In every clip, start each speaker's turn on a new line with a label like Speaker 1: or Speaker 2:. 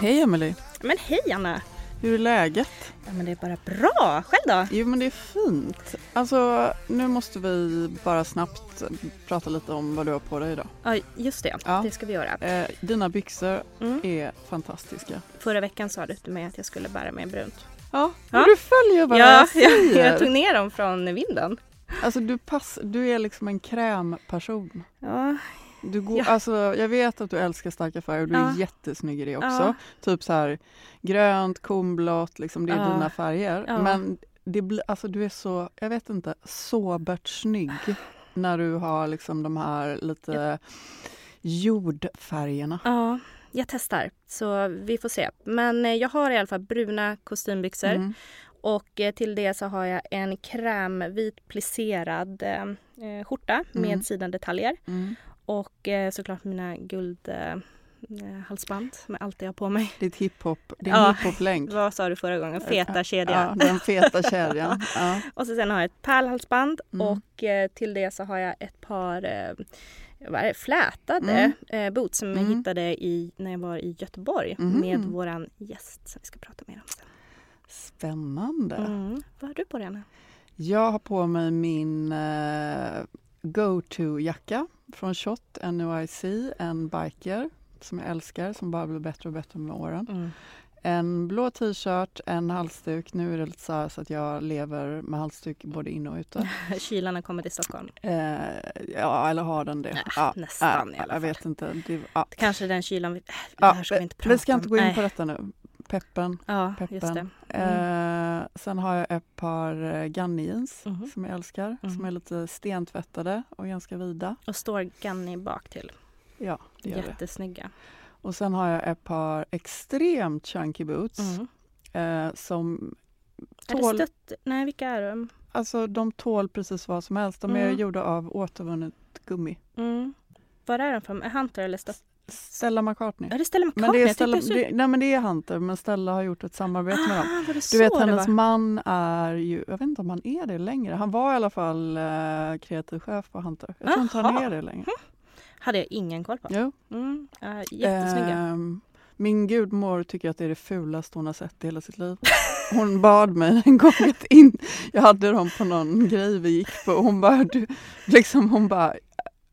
Speaker 1: Hej Emelie!
Speaker 2: Men hej Anna!
Speaker 1: Hur är läget?
Speaker 2: Ja, men det är bara bra. Själv då?
Speaker 1: Jo men det är fint. Alltså nu måste vi bara snabbt prata lite om vad du har på dig idag.
Speaker 2: Ja just det,
Speaker 1: Ja.
Speaker 2: det ska vi göra.
Speaker 1: Eh, dina byxor
Speaker 2: Mm.
Speaker 1: är fantastiska.
Speaker 2: Förra veckan sa du till mig att jag skulle bära mig brunt.
Speaker 1: Ja,
Speaker 2: Ja.
Speaker 1: du följer vad
Speaker 2: ja,
Speaker 1: jag
Speaker 2: jag,
Speaker 1: säger.
Speaker 2: jag tog ner dem från vinden.
Speaker 1: Alltså du, pass, du är liksom en krämperson.
Speaker 2: Ja,
Speaker 1: Du går,
Speaker 2: Ja.
Speaker 1: alltså, jag vet att du älskar starka färger och du är
Speaker 2: Ja.
Speaker 1: jättesnygg i det också.
Speaker 2: Ja.
Speaker 1: Typ så här grönt, kornblått, liksom, det är
Speaker 2: Ja.
Speaker 1: dina färger. Men det blir, alltså, du är så, jag vet inte, sobert snygg när du har liksom de här lite jordfärgerna.
Speaker 2: ja, jag testar. Så vi får se. Men eh, jag har i alla fall bruna kostymbyxor.
Speaker 1: Mm.
Speaker 2: Och eh, till det så har jag en krämvit plisserad eh, eh, skjorta
Speaker 1: Mm.
Speaker 2: med sidendetaljer.
Speaker 1: Mm.
Speaker 2: Och eh, såklart mina guldhalsband eh, halsband med allt jag har på mig.
Speaker 1: Ditt hiphop, din
Speaker 2: Ja.
Speaker 1: hiphop-länk.
Speaker 2: Vad sa du förra gången? Feta kedja.
Speaker 1: Ja, den feta kedjan. Ja.
Speaker 2: Och så sen har jag ett pärlhalsband
Speaker 1: Mm.
Speaker 2: och eh, till det så har jag ett par eh, vad är det, flätade eh, boots som jag
Speaker 1: Mm.
Speaker 2: hittade i, när jag var i Göteborg
Speaker 1: Mhm.
Speaker 2: med våran gäst som vi ska prata mer om sen.
Speaker 1: Spännande.
Speaker 2: Mm. Vad har du på dig Anna?
Speaker 1: Jag har på mig min eh, go-to-jacka från Shot NYC, en biker som jag älskar, som bara blir bättre och bättre med åren. En blå t-shirt, en halsduk. Nu är det lite så, här så att jag lever med halsduk både inne och ute.
Speaker 2: Kylan har kommit till Stockholm.
Speaker 1: Eh, ja, eller har den det?
Speaker 2: Äh,
Speaker 1: ja,
Speaker 2: nästan
Speaker 1: ja,
Speaker 2: i alla
Speaker 1: Jag
Speaker 2: fall.
Speaker 1: vet inte. Det, ja.
Speaker 2: Kanske den kylan vi... Äh, det här ska vi inte prata
Speaker 1: vi ska inte gå in
Speaker 2: om.
Speaker 1: på
Speaker 2: Nej.
Speaker 1: detta nu. Peppen.
Speaker 2: Ja,
Speaker 1: peppen.
Speaker 2: det. Mm.
Speaker 1: Eh, sen har jag ett par eh, Gunny jeans
Speaker 2: Mhm.
Speaker 1: som jag älskar. Som
Speaker 2: Mhm.
Speaker 1: är lite stentvättade och ganska vida.
Speaker 2: Och står Ganni bak till.
Speaker 1: Ja, det gör det.
Speaker 2: Jättesnygga.
Speaker 1: Och sen har jag ett par extremt chunky boots
Speaker 2: Mm.
Speaker 1: eh, som
Speaker 2: Är det
Speaker 1: tål,
Speaker 2: stött? Nej, vilka är de?
Speaker 1: alltså de tål precis vad som helst. De är
Speaker 2: Mm.
Speaker 1: gjorda av återvunnet gummi.
Speaker 2: Mm. Vad är de från? Hunter eller Stött?
Speaker 1: Stella McCartney.
Speaker 2: Är det Stella McCartney?
Speaker 1: Men det är, Stella,
Speaker 2: såg-
Speaker 1: det, nej men det är Hunter men Stella har gjort ett samarbete med dem.
Speaker 2: Ah, var det
Speaker 1: Du
Speaker 2: så
Speaker 1: vet hennes man är ju, jag vet inte om han är det längre. Han var i alla fall eh, kreativ chef på Hunter. Jag tror inte han är det längre.
Speaker 2: Hade jag ingen koll på.
Speaker 1: Jo.
Speaker 2: Mm, ja, jättesnygga.
Speaker 1: Ehm, min gudmor tycker att det är det fulaste hon har sett i hela sitt liv. Hon bad mig en gång att in, jag hade dem på någon grej vi gick på och hon bara, du, liksom hon bara,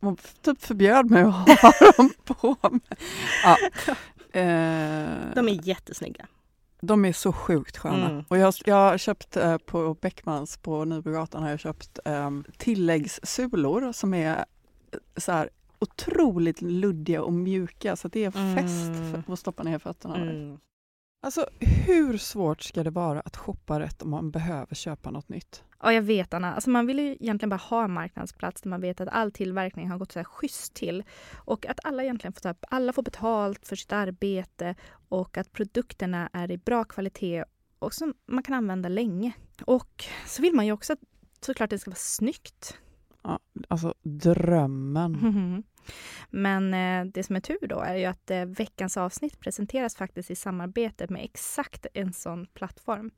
Speaker 1: hon typ förbjöd mig att ha dem på mig. Ja. Ehm,
Speaker 2: De är jättesnygga.
Speaker 1: de är så sjukt sköna.
Speaker 2: Mm.
Speaker 1: Och jag, jag har köpt eh, på Beckmans på Nybrogatan har jag köpt eh, tilläggssulor som är eh, så här otroligt luddiga och mjuka så det är fäst
Speaker 2: Mm.
Speaker 1: för att stoppa ner fötterna.
Speaker 2: Mm.
Speaker 1: Alltså hur svårt ska det vara att shoppa rätt om man behöver köpa något nytt?
Speaker 2: Ja, jag vet Anna. Alltså, man vill ju egentligen bara ha en marknadsplats där man vet att all tillverkning har gått så här schysst till. Och att alla egentligen får, alla får betalt för sitt arbete och att produkterna är i bra kvalitet och som man kan använda länge. Och så vill man ju också att såklart det ska vara snyggt.
Speaker 1: Alltså drömmen.
Speaker 2: Mhm. Men eh, det som är tur då är ju att eh, veckans avsnitt presenteras faktiskt i samarbete med exakt en sån plattform.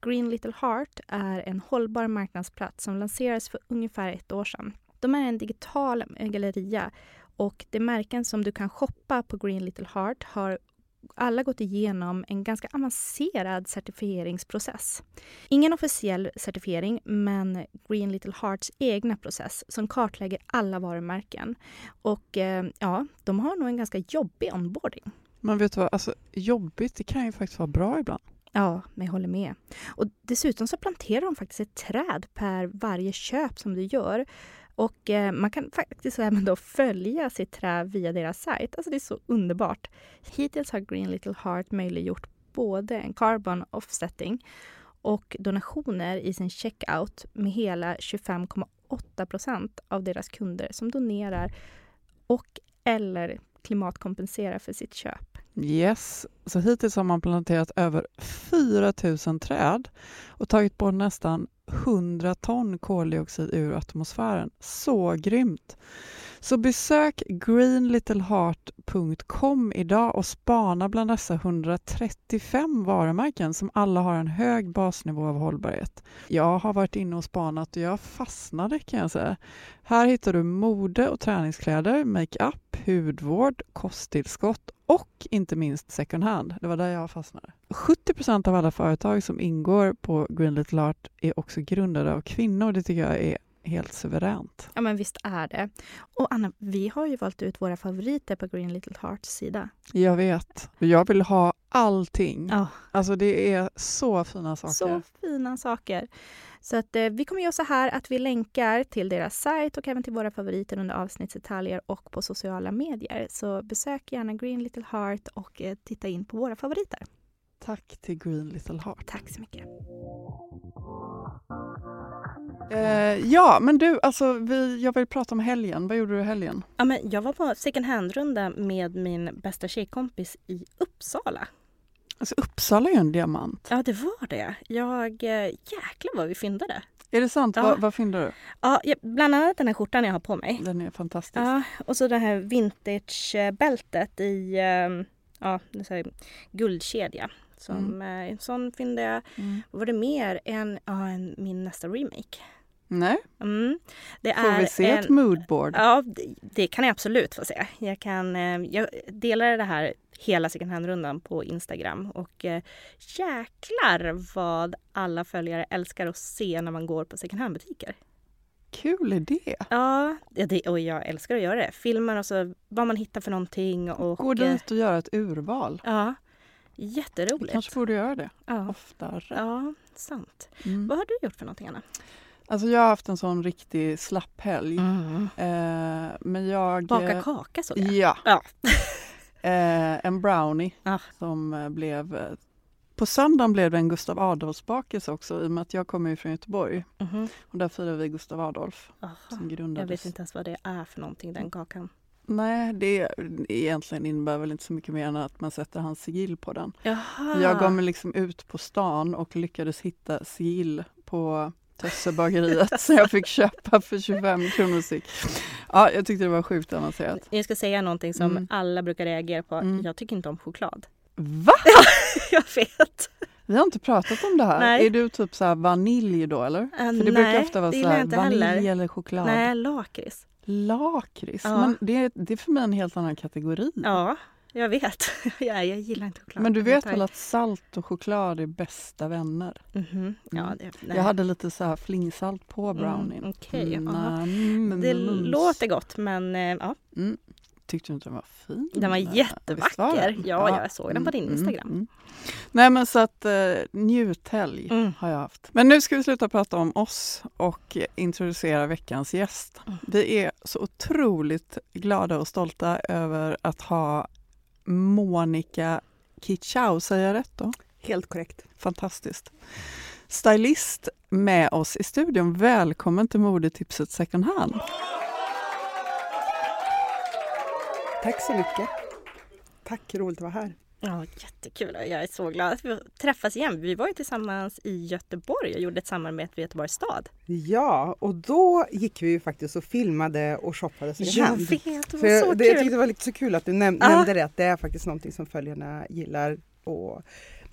Speaker 2: Green Little Heart är en hållbar marknadsplats som lanserades för ungefär ett år sedan. De är en digital eh, galleria och de märken som du kan shoppa på Green Little Heart har alla gått igenom en ganska avancerad certifieringsprocess. Ingen officiell certifiering, men Green Little Hearts egna process som kartlägger alla varumärken. Och eh, ja, de har nog en ganska jobbig onboarding.
Speaker 1: Men vet du vad, alltså, jobbigt det kan ju faktiskt vara bra ibland.
Speaker 2: Ja, men jag håller med. Och dessutom så planterar de faktiskt ett träd per varje köp som du gör. Och eh, man kan faktiskt även då följa sitt trä via deras sajt. Alltså det är så underbart. Hittills har Green Little Heart möjliggjort både en carbon offsetting och donationer i sin checkout med hela 25,8 procent av deras kunder som donerar och eller klimatkompenserar för sitt köp.
Speaker 1: Yes, så hittills har man planterat över 4 000 träd och tagit bort nästan 100 ton koldioxid ur atmosfären. Så grymt! Så besök greenlittleheart.com idag och spana bland dessa 135 varumärken som alla har en hög basnivå av hållbarhet. Jag har varit inne och spanat och jag fastnade kan jag säga. Här hittar du mode och träningskläder, makeup, hudvård, kosttillskott och inte minst second hand. Det var där jag fastnade. 70% av alla företag som ingår på Green Little Art är också grundade av kvinnor. Det tycker jag är helt suveränt.
Speaker 2: Ja, men visst är det. Och Anna, vi har ju valt ut våra favoriter på Green Little Hearts sida.
Speaker 1: Jag vet. Jag vill ha allting.
Speaker 2: Ja.
Speaker 1: Alltså det är så fina saker.
Speaker 2: Så fina saker. Så att, eh, vi kommer göra så här att vi länkar till deras sajt och även till våra favoriter under avsnittsdetaljer och på sociala medier. Så besök gärna Green Little Heart och eh, titta in på våra favoriter.
Speaker 1: Tack till Green Little Heart.
Speaker 2: Tack så mycket.
Speaker 1: Eh, ja, men du, alltså, vi, jag vill prata om helgen. Vad gjorde du i helgen?
Speaker 2: Ja, men jag var på second hand-runda med min bästa tjejkompis i Uppsala.
Speaker 1: Alltså, Uppsala är ju en diamant.
Speaker 2: Ja, det var det. Jag, eh, jäklar vad vi fyndade.
Speaker 1: Är det sant?
Speaker 2: Ja.
Speaker 1: Vad, vad fyndade du?
Speaker 2: Ja, bland annat den här skjortan jag har på mig.
Speaker 1: Den är fantastisk.
Speaker 2: Ja, och så det här vintage-bältet i eh, ja, det är guldkedja. Som, eh, En sån fyndade jag.
Speaker 1: Mm.
Speaker 2: Var det mer? En, ja, en, min nästa remake.
Speaker 1: Nej,
Speaker 2: Mm. Det
Speaker 1: får
Speaker 2: är
Speaker 1: vi se
Speaker 2: en,
Speaker 1: ett moodboard?
Speaker 2: Ja, det, det kan jag absolut få se. Jag, kan, eh, jag delade det här hela second hand-rundan på Instagram och eh, jäklar vad alla följare älskar att se när man går på second hand-butiker.
Speaker 1: Kul idé!
Speaker 2: Ja, det, och jag älskar att göra det. Filmar och så vad man hittar för någonting. Och,
Speaker 1: Gå dit och göra ett urval.
Speaker 2: Ja,
Speaker 1: Vi
Speaker 2: jätteroligt.
Speaker 1: kanske borde göra det
Speaker 2: Ja.
Speaker 1: oftare.
Speaker 2: ja, sant.
Speaker 1: Mm.
Speaker 2: Vad har du gjort för någonting Anna?
Speaker 1: Alltså jag har haft en sån riktig slapphelg.
Speaker 2: Mm.
Speaker 1: Eh, men jag...
Speaker 2: Baka
Speaker 1: eh,
Speaker 2: kaka såg jag.
Speaker 1: Ja.
Speaker 2: Ja.
Speaker 1: eh, en brownie
Speaker 2: Ah.
Speaker 1: som eh, blev... eh, På söndagen blev det en Gustav Adolfsbakelse också i och med att jag kommer ju från Göteborg.
Speaker 2: Mhm.
Speaker 1: Och där firar vi Gustav Adolf
Speaker 2: Aha.
Speaker 1: som
Speaker 2: Jag vet inte ens vad det är för någonting, den kakan.
Speaker 1: Nej, det egentligen innebär väl inte så mycket mer än att man sätter hans sigill på den.
Speaker 2: Jaha.
Speaker 1: Jag gav mig liksom ut på stan och lyckades hitta sigill på Tössebageriet som jag fick köpa för 25 kronor styck. Ja, jag tyckte det var sjukt avancerat.
Speaker 2: Jag ska säga någonting som
Speaker 1: Mm.
Speaker 2: alla brukar reagera på.
Speaker 1: Mm.
Speaker 2: Jag tycker inte om choklad.
Speaker 1: Va?
Speaker 2: jag vet.
Speaker 1: Vi har inte pratat om det här.
Speaker 2: Nej.
Speaker 1: Är du typ så vanilj då eller?
Speaker 2: Uh,
Speaker 1: För det
Speaker 2: nej,
Speaker 1: brukar ofta vara så här vanilj
Speaker 2: heller.
Speaker 1: eller choklad.
Speaker 2: Nej, lakrits.
Speaker 1: Lakrits,
Speaker 2: Ja.
Speaker 1: men det, det är för mig en helt annan kategori.
Speaker 2: Ja, jag vet. jag, jag gillar inte choklad.
Speaker 1: Men du vet väl att salt och choklad är bästa vänner?
Speaker 2: Mhm. Ja,
Speaker 1: Mm.
Speaker 2: det, nej.
Speaker 1: Jag hade lite så här flingsalt på brownien.
Speaker 2: Mm, okej,
Speaker 1: Mm, mm,
Speaker 2: Det
Speaker 1: mm, mm.
Speaker 2: låter gott men eh, ja,
Speaker 1: Mm. Tyckte du inte den var fin?
Speaker 2: den var
Speaker 1: Visst var
Speaker 2: jättevacker.
Speaker 1: den?
Speaker 2: Ja, jag såg den på din Instagram.
Speaker 1: Nej men så att eh, njuthelg
Speaker 2: Mm.
Speaker 1: har jag haft. Men nu ska vi sluta prata om oss och introducera veckans gäst.
Speaker 2: Mm.
Speaker 1: Vi är så otroligt glada och stolta över att ha Monica Kitschau, säger jag rätt då?
Speaker 3: Helt korrekt.
Speaker 1: Fantastiskt. Stylist med oss i studion. Välkommen till modetipset second hand.
Speaker 3: Tack så mycket. Tack, roligt att vara här.
Speaker 2: Ja, jättekul. Jag är så glad att vi träffas igen. Vi var ju tillsammans i Göteborg och gjorde ett samarbete med Göteborgs stad.
Speaker 4: Ja, och då gick vi ju faktiskt och filmade och shoppade second
Speaker 2: Jag
Speaker 4: hand.
Speaker 2: vet, det var
Speaker 4: jag,
Speaker 2: så
Speaker 4: det, jag
Speaker 2: kul.
Speaker 4: tyckte det var lite så kul att du näm-
Speaker 2: Ja.
Speaker 4: nämnde det, att det är faktiskt någonting som följarna gillar. Och,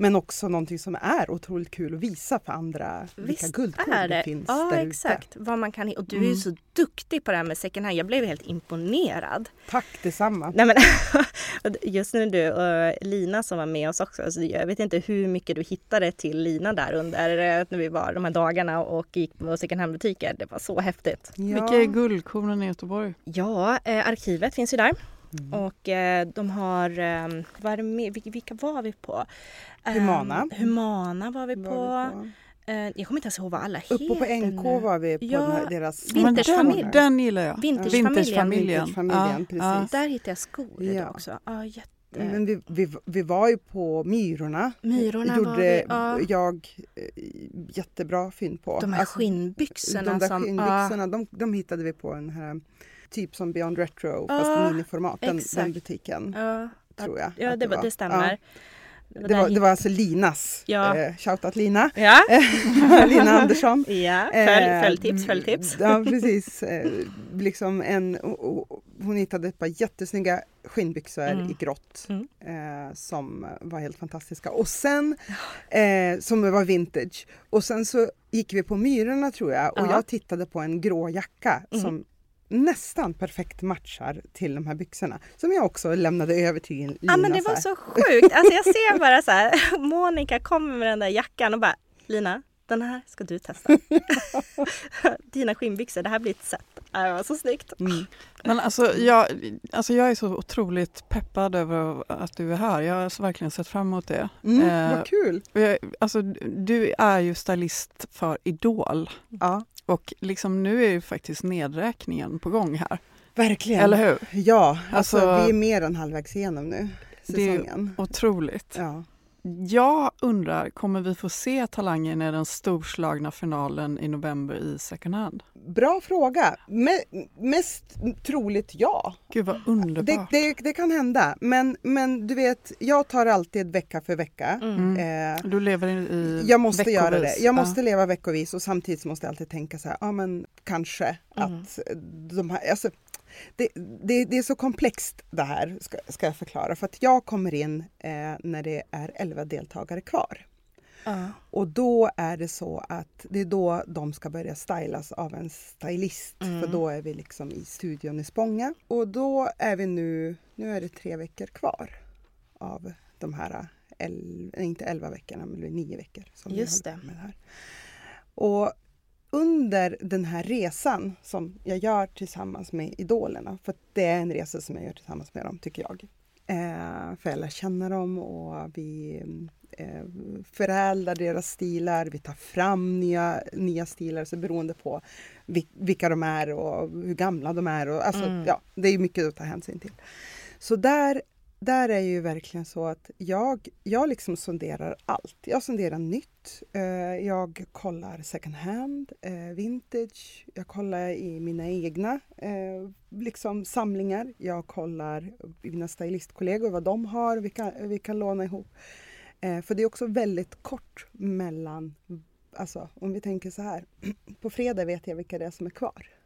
Speaker 4: men också någonting som är otroligt kul att visa för andra vilka
Speaker 2: Visst
Speaker 4: guldkorn
Speaker 2: är
Speaker 4: det,
Speaker 2: det.
Speaker 4: finns
Speaker 2: ja,
Speaker 4: där
Speaker 2: exakt. Vad man kan, och du är
Speaker 4: Mm.
Speaker 2: ju så duktig på det här med second hand. Jag blev helt imponerad.
Speaker 4: Tack detsamma.
Speaker 2: Nej, men, just nu du och Lina som var med oss också. Alltså, jag vet inte hur mycket du hittade till Lina där under eh, när vi var de här dagarna och gick på second hand butiker. Det var så häftigt.
Speaker 4: Ja.
Speaker 1: Vilka är guldkornen i Göteborg?
Speaker 2: Ja, eh, arkivet finns ju där.
Speaker 4: Mm.
Speaker 2: Och eh, de har, eh, vad är det mer? Vilka, vilka var vi på? Eh,
Speaker 4: Humana.
Speaker 2: Humana var vi på.
Speaker 4: Var vi på.
Speaker 2: Eh, jag kommer inte ens ihåg vad alla heter
Speaker 4: Uppe på NK
Speaker 2: nu.
Speaker 4: var vi på
Speaker 2: Ja,
Speaker 4: den här, deras
Speaker 2: Men Vintagefamilj.
Speaker 1: den, den gillar jag.
Speaker 2: Vintagefamiljen.
Speaker 1: Vintagefamiljen.
Speaker 4: Vintagefamiljen, precis.
Speaker 2: Där hittade jag skor
Speaker 4: Ja.
Speaker 2: också. Ja, jätte...
Speaker 4: Men vi, vi, vi var ju på Myrorna.
Speaker 2: Myrorna
Speaker 4: gjorde
Speaker 2: var vi, ja.
Speaker 4: jag eh, jättebra fynd på.
Speaker 2: De här
Speaker 4: Alltså,
Speaker 2: skinnbyxorna
Speaker 4: De där
Speaker 2: som...
Speaker 4: skinnbyxorna, de, de hittade vi på en här typ som Beyond Retro fast
Speaker 2: Ja,
Speaker 4: i miniformat, den, den butiken
Speaker 2: Ja,
Speaker 4: tror jag.
Speaker 2: ja det, var, det stämmer.
Speaker 4: Ja, det, var, det var alltså Linas,
Speaker 2: Ja.
Speaker 4: eh, shoutout Lina,
Speaker 2: Ja,
Speaker 4: Lina Andersson.
Speaker 2: ja. Följ,
Speaker 4: Eh,
Speaker 2: följtips, följtips.
Speaker 4: Ja precis. Eh, liksom en, och, och, hon hittade ett par jättesnygga skinnbyxor
Speaker 2: Mm.
Speaker 4: i grått
Speaker 2: Mm.
Speaker 4: eh, som var helt fantastiska. Och sen, eh, som var vintage. Och sen så gick vi på Myrorna tror jag och
Speaker 2: Ja.
Speaker 4: jag tittade på en grå jacka
Speaker 2: Mm.
Speaker 4: som nästan perfekt matchar till de här byxorna. Som jag också lämnade över till Lina.
Speaker 2: Ja men det
Speaker 4: så
Speaker 2: var så sjukt. Alltså jag ser bara så här, Monica kommer med den där jackan och bara Lina, den här ska du testa. Dina skinnbyxor, det här blir ett Det var så snyggt.
Speaker 4: Mm.
Speaker 1: Men alltså jag, alltså jag är så otroligt peppad över att du är här. Jag har verkligen sett fram emot det.
Speaker 4: Mm,
Speaker 1: Eh,
Speaker 4: vad kul!
Speaker 1: Jag, alltså, du är ju stylist för Idol
Speaker 4: Ja,
Speaker 1: och liksom nu är ju faktiskt nedräkningen på gång här.
Speaker 4: verkligen.
Speaker 1: Eller hur?
Speaker 4: Ja, alltså,
Speaker 1: Alltså-
Speaker 4: vi är mer än halvvägs igenom nu,
Speaker 1: Det är
Speaker 4: säsongen.
Speaker 1: Otroligt.
Speaker 4: Ja.
Speaker 1: Jag undrar, kommer vi få se Talangen i den storslagna finalen i november i second hand?
Speaker 4: Bra fråga. Me- mest troligt ja.
Speaker 1: Gud vad
Speaker 4: Det,
Speaker 1: underbart.
Speaker 4: det, det kan hända. Men, men du vet, jag tar alltid vecka för vecka.
Speaker 1: Mm.
Speaker 4: Eh,
Speaker 1: Du lever i,
Speaker 4: jag måste göra det.
Speaker 1: veckovis.
Speaker 4: Jag måste leva veckovis och samtidigt måste jag alltid tänka så här, ja men kanske
Speaker 2: Mm.
Speaker 4: att de här, alltså, det, det, det är så komplext det här, ska, ska jag förklara. För att jag kommer in eh, när det är 11 deltagare kvar.
Speaker 2: Ja.
Speaker 4: Och då är det så att det är då de ska börja stylas av en stylist.
Speaker 2: Mm.
Speaker 4: För då är vi liksom i studion i Spånga. Och då är vi nu, nu är det tre veckor kvar av de här, el, nej, inte elva veckorna, men nio veckor som
Speaker 2: Just
Speaker 4: vi
Speaker 2: det.
Speaker 4: med det här. Och under den här resan som jag gör tillsammans med idolerna, för det är en resa som jag gör tillsammans med dem tycker jag. Eh, för jag lär känna dem och vi eh, förädlar deras stilar, vi tar fram nya, nya stilar så beroende på vi, vilka de är och hur gamla de är. Och, alltså,
Speaker 2: Mm.
Speaker 4: ja, det är mycket att ta hänsyn till. Så där, där är ju verkligen så att jag, jag liksom sonderar allt. Jag sonderar nytt, eh, jag kollar second hand, eh, vintage, jag kollar i mina egna eh, liksom samlingar. Jag kollar mina stylistkollegor vad de har, vilka vi kan låna ihop. För det är också väldigt kort mellan, alltså om vi tänker så här, på fredag vet jag vilka det är som är kvar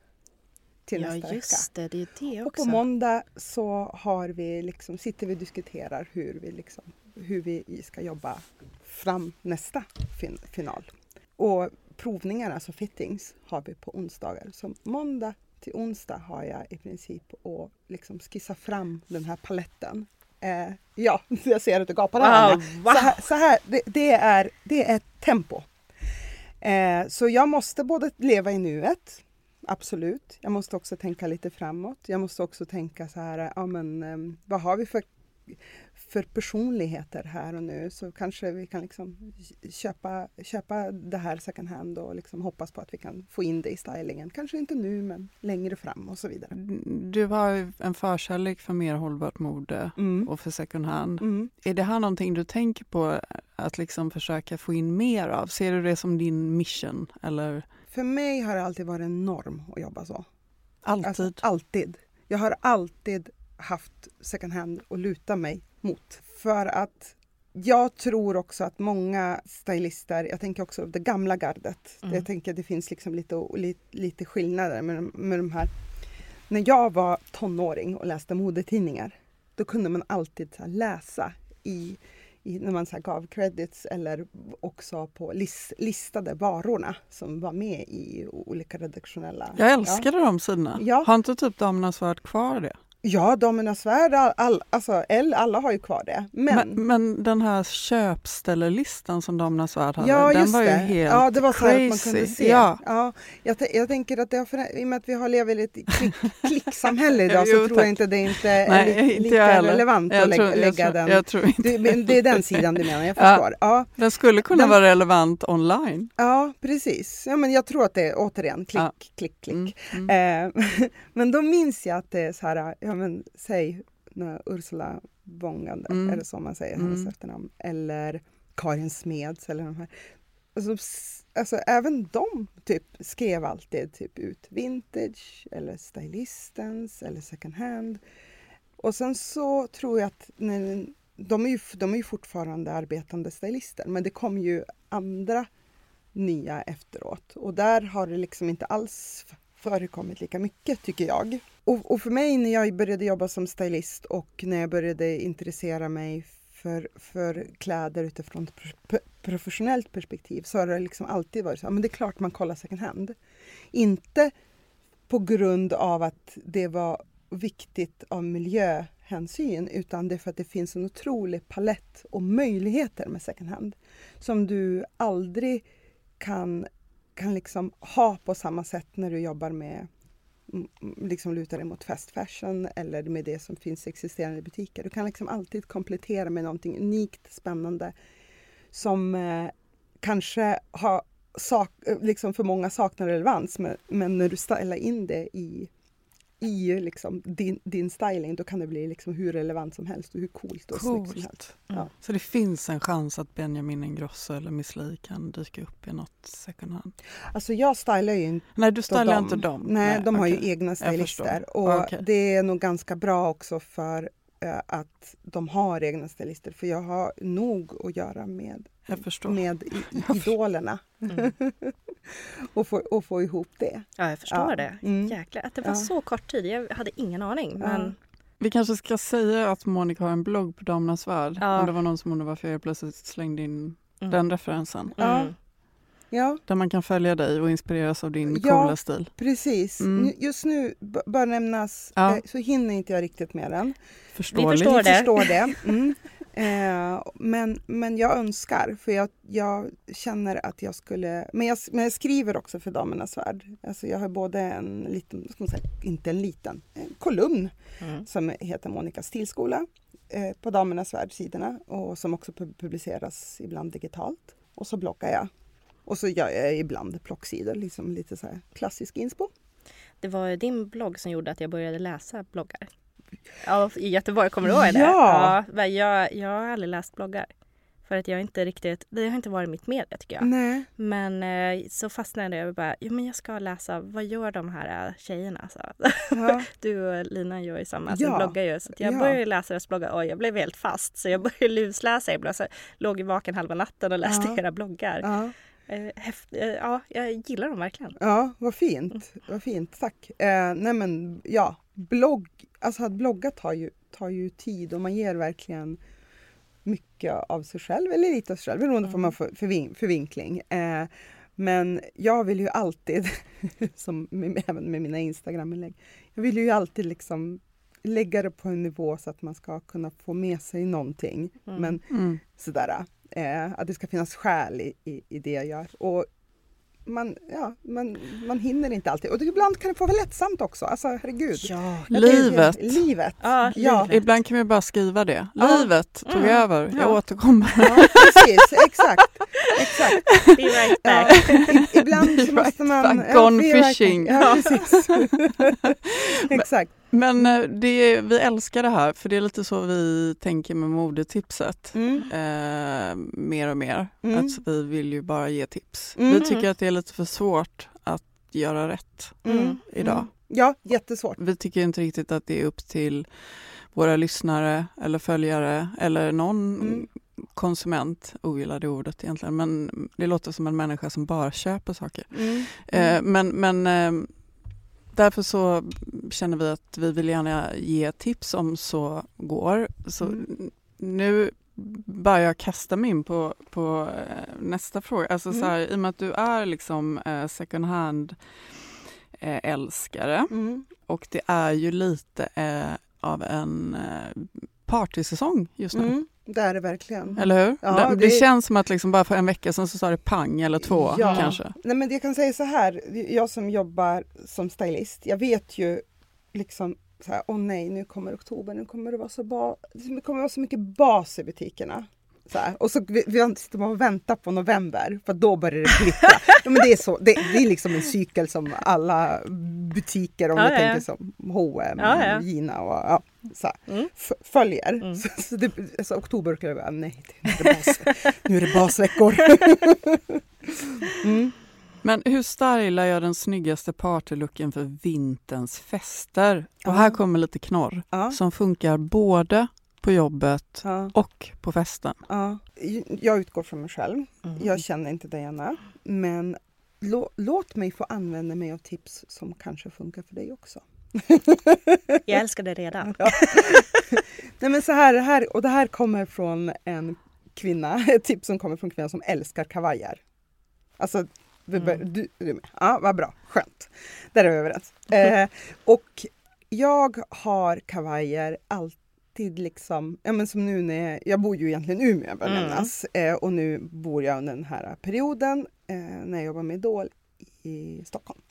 Speaker 4: till
Speaker 2: ja,
Speaker 4: nästa vecka.
Speaker 2: just det. Det är det
Speaker 4: Och på måndag så har vi liksom, sitter vi och diskuterar hur vi, liksom, hur vi ska jobba fram nästa fin final. Och provningar, alltså fittings, har vi på onsdagar. Så måndag till onsdag har jag i princip att liksom skissa fram den här paletten. Eh, ja, jag ser att du gapar här.
Speaker 2: Wow, wow.
Speaker 4: Så här, så här det, det, är, det är tempo. Eh, så jag måste både leva i nuet, absolut. Jag måste också tänka lite framåt. Jag måste också tänka så här, ja men eh, vad har vi för, för personligheter här och nu? Så kanske vi kan liksom köpa, köpa det här second hand och liksom hoppas på att vi kan få in det i stylingen. Kanske inte nu men längre fram och så vidare.
Speaker 1: Du har en förkärlek för mer hållbart mode
Speaker 4: Mm.
Speaker 1: och för second hand.
Speaker 4: Mm.
Speaker 1: Är det här någonting du tänker på att liksom försöka få in mer av? Ser du det som din mission eller
Speaker 4: För mig har det alltid varit en norm att jobba så.
Speaker 1: alltid?
Speaker 4: Alltså, alltid. Jag har alltid haft second hand att luta mig mot. för att jag tror också att många stylister, jag tänker också det gamla gardet,
Speaker 3: Mm.
Speaker 4: jag tänker att det finns liksom lite, lite, skillnader med, med de här. När jag var tonåring och läste modetidningar, då kunde man alltid läsa i, i, när man så gav credits eller också på lis, listade varorna som var med i olika redaktionella...
Speaker 1: Jag älskade de sidorna.
Speaker 4: Ja.
Speaker 1: Har inte typ Damernas Värld kvar det?
Speaker 4: Ja, Damernas Värld, all, all, alltså L, alla har ju kvar det. Men,
Speaker 1: Men, men den här köpställelistan som Damernas Värld hade,
Speaker 4: ja,
Speaker 1: den
Speaker 4: just
Speaker 1: var ju
Speaker 4: det.
Speaker 1: helt
Speaker 4: ja, det var så
Speaker 1: crazy.
Speaker 4: att man kunde se.
Speaker 1: Ja.
Speaker 4: Ja, jag, jag tänker att det har förä- i och med att vi har lever i ett klick, klicksamhälle idag
Speaker 1: Jo,
Speaker 4: så tror
Speaker 1: tack.
Speaker 4: jag inte det är inte
Speaker 1: Nej,
Speaker 4: li,
Speaker 1: inte
Speaker 4: lika relevant
Speaker 1: Jag
Speaker 4: att
Speaker 1: tror,
Speaker 4: lägga, lägga
Speaker 1: tror,
Speaker 4: den.
Speaker 1: jag tror inte
Speaker 4: Du, men det är den sidan du menar, jag
Speaker 1: Ja.
Speaker 4: förstår. Ja,
Speaker 1: Den skulle kunna
Speaker 4: Den-
Speaker 1: vara relevant online.
Speaker 4: ja precis. Ja, men jag tror att det är återigen klick,
Speaker 1: Ja.
Speaker 4: klick, klick.
Speaker 1: Mm, mm.
Speaker 4: Eh, men då minns jag att det är så här, ja men säg Ursula Bongander,
Speaker 1: Mm.
Speaker 4: är det så man säger hennes
Speaker 1: Mm.
Speaker 4: efternamn? Eller Karin Smeds eller de här. Alltså, alltså även de typ skrev alltid typ ut vintage eller stylistens eller second hand. Och sen så tror jag att när, de, är ju, de är ju fortfarande arbetande stylister men det kom ju andra nya efteråt och där har det liksom inte alls förekommit lika mycket tycker jag. Och, och för mig när jag började jobba som stylist och när jag började intressera mig för, för kläder utifrån ett professionellt perspektiv så har det liksom alltid varit så men det är klart man kollar second hand. Inte på grund av att det var viktigt av miljöhänsyn utan det är för att det finns en otrolig palett och möjligheter med second hand som du aldrig kan, kan liksom ha på samma sätt när du jobbar med mm, mm, liksom lutar dig mot fast fashion eller med det som finns i existerande butiker. Du kan liksom alltid komplettera med någonting unikt, spännande som eh, kanske har sak, eh, liksom för många saknar relevans men, men när du ställer in det i, i liksom din, din styling då kan det bli liksom hur relevant som helst och hur coolt och snyggt som helst.
Speaker 1: Coolt.
Speaker 4: Ja.
Speaker 1: Så det finns en chans att Benjamin Ingrosso eller Miss Li kan dyka upp i något second hand?
Speaker 4: Alltså jag stylar ju inte
Speaker 1: Nej, du stylar
Speaker 4: dem.
Speaker 1: inte dem?
Speaker 4: Nej, de har ju egna stylister och
Speaker 1: Okej.
Speaker 4: det är nog ganska bra också för eh, att de har egna stylister för jag har nog att göra med. Med i, i, idolerna
Speaker 3: Mm.
Speaker 4: och, få, och få ihop det.
Speaker 3: Ja, jag förstår
Speaker 4: Ja.
Speaker 3: det.
Speaker 4: Mm.
Speaker 3: Jäklar, att det var
Speaker 4: Ja.
Speaker 3: så kort tid. Jag hade ingen aning. Men
Speaker 1: Vi kanske ska säga att Monica har en blogg på Damernas Värld.
Speaker 3: Ja.
Speaker 1: Om det var någon som undrade varför jag plötsligt slängde in
Speaker 3: Mm.
Speaker 1: den referensen.
Speaker 4: Ja.
Speaker 3: Mm.
Speaker 4: Ja,
Speaker 1: Där man kan följa dig och inspireras av din
Speaker 4: Ja.
Speaker 1: coola stil.
Speaker 4: precis.
Speaker 1: Mm.
Speaker 4: Just nu bör nämnas
Speaker 1: Ja.
Speaker 4: eh, så hinner inte jag riktigt med den.
Speaker 1: Förståeligt.
Speaker 3: förstår
Speaker 4: Ni
Speaker 3: det.
Speaker 4: förstår det. Mm. Eh, men, men jag önskar, för jag, jag känner att jag skulle... Men jag, men jag skriver också för Damernas Värld. Alltså jag har både en liten, ska man säga, inte en liten, en kolumn
Speaker 3: Mm.
Speaker 4: som heter Monica stilskola eh, på Damernas Värld-sidorna och som också pu- publiceras ibland digitalt. Och så bloggar jag. Och så gör jag ibland plocksidor, liksom lite så klassisk inspo.
Speaker 3: Det var din blogg som gjorde att jag började läsa bloggar. Ja, i Göteborg, kommer du ihåg det?
Speaker 4: Ja.
Speaker 3: ja jag, jag har aldrig läst bloggar. För att jag inte riktigt, det har inte varit mitt media tycker jag.
Speaker 4: Nej.
Speaker 3: Men eh, så fastnade jag och bara, jo men jag ska läsa, vad gör de här eh, tjejerna? Så,
Speaker 4: Ja.
Speaker 3: du och Lina gör ju samma, alltså
Speaker 4: Ja.
Speaker 3: bloggar ju. Så jag
Speaker 4: Ja.
Speaker 3: började läsa deras bloggar och jag blev helt fast. Så jag började lusläsa ibland. Så låg i vaken halva natten och läste
Speaker 4: Ja.
Speaker 3: era bloggar.
Speaker 4: Ja.
Speaker 3: Eh, häft, eh, ja, jag gillar dem verkligen.
Speaker 4: Ja, vad fint. Vad fint, tack. Eh, nej men ja, blogg, alltså att blogga tar ju, tar ju tid och man ger verkligen mycket av sig själv eller lite av sig själv beroende på vad man får för, vin, för vinkling. Eh, men jag vill ju alltid, som med, även med mina Instagram-inlägg, jag vill ju alltid liksom lägga det på en nivå så att man ska kunna få med sig någonting.
Speaker 3: Mm.
Speaker 4: Men
Speaker 1: Mm.
Speaker 4: sådär, eh, att det ska finnas skäl i, i, i det jag gör. Och man, ja, man, man hinner inte alltid. Och det, ibland kan det få vara lättsamt också. Alltså herregud.
Speaker 3: Ja,
Speaker 4: Jag tänker-
Speaker 1: Livet.
Speaker 4: Livet.
Speaker 3: ja,
Speaker 4: Ja.
Speaker 3: livet.
Speaker 1: Ibland kan vi bara skriva det.
Speaker 4: Ja.
Speaker 1: Livet tog
Speaker 3: Mm.
Speaker 1: över. Jag
Speaker 4: Ja.
Speaker 1: återkommer.
Speaker 4: Ja, precis. Exakt. Exakt.
Speaker 3: Be right
Speaker 4: Ja.
Speaker 3: back.
Speaker 4: I, ibland
Speaker 1: Be
Speaker 4: måste
Speaker 1: right
Speaker 4: man...
Speaker 1: back.
Speaker 4: ja,
Speaker 1: Gone fishing.
Speaker 4: Ja, precis. Exakt.
Speaker 1: Men eh, det, vi älskar det här för det är lite så vi tänker med modetipset.
Speaker 4: Mm.
Speaker 1: Eh, mer och mer.
Speaker 4: Mm.
Speaker 1: Att vi vill ju bara ge tips.
Speaker 4: Mm.
Speaker 1: Vi tycker att det är lite för svårt att göra rätt
Speaker 4: Mm.
Speaker 1: idag.
Speaker 4: Mm. Ja, jättesvårt.
Speaker 1: Vi tycker inte riktigt att det är upp till våra lyssnare eller följare eller någon
Speaker 4: Mm.
Speaker 1: Konsument, ogillar det ordet egentligen, men det låter som en människa som bara köper saker.
Speaker 4: Mm.
Speaker 1: Eh, men men eh, därför så känner vi att vi vill gärna ge tips om så går. Så
Speaker 4: Mm.
Speaker 1: nu börjar jag kasta mig in på, på eh, nästa fråga. Alltså
Speaker 4: Mm.
Speaker 1: så här, I och med att du är liksom eh, second hand eh, älskare
Speaker 4: Mm.
Speaker 1: och det är ju lite eh, av en partysäsong just nu.
Speaker 4: Mm. Det är det verkligen.
Speaker 1: Eller hur?
Speaker 4: Ja,
Speaker 1: det, det känns som att liksom bara för en vecka sedan så sa det pang eller två
Speaker 4: Ja.
Speaker 1: kanske.
Speaker 4: Nej men jag kan säga så här, jag som jobbar som stylist, jag vet ju liksom så här, åh nej nu kommer oktober, nu kommer det vara så, ba- det kommer vara så mycket bas i butikerna. Så här. Och så vi, vi sitter bara och väntar på november för då börjar det glittra. ja, men det, är så, det, det är liksom en cykel som alla butiker, om
Speaker 3: Ja,
Speaker 4: vi
Speaker 3: ja,
Speaker 4: tänker som H&M,
Speaker 3: Ja.
Speaker 4: Gina och ja, så här,
Speaker 3: Mm.
Speaker 4: följer.
Speaker 3: Mm.
Speaker 4: Så, så det, alltså, oktober skulle jag bara, nej är det, bas, nu är det basveckor. mm.
Speaker 1: Men hur stylar jag den snyggaste partylooken för vinterns fester? Och här kommer lite knorr som funkar både på jobbet
Speaker 4: Ja.
Speaker 1: och på festen.
Speaker 4: Ja, jag utgår från mig själv.
Speaker 3: Mm.
Speaker 4: Jag känner inte Diana. Men lå, låt mig få använda mig av tips som kanske funkar för dig också.
Speaker 3: Jag älskar det redan.
Speaker 4: Nej men så här, här, och det här kommer från en kvinna, ett tips som kommer från en kvinna som älskar kavajer. Alltså, vi bör,
Speaker 3: Mm.
Speaker 4: du, du är med? Ja, vad bra, skönt. Där är vi överens. Eh, och jag har kavajer alltid liksom, ja men som nu när jag, jag bor ju egentligen i Umeå bör
Speaker 3: Mm.
Speaker 4: nämnas. Eh, och nu bor jag under den här perioden eh, när jag jobbar med Idol i Stockholm.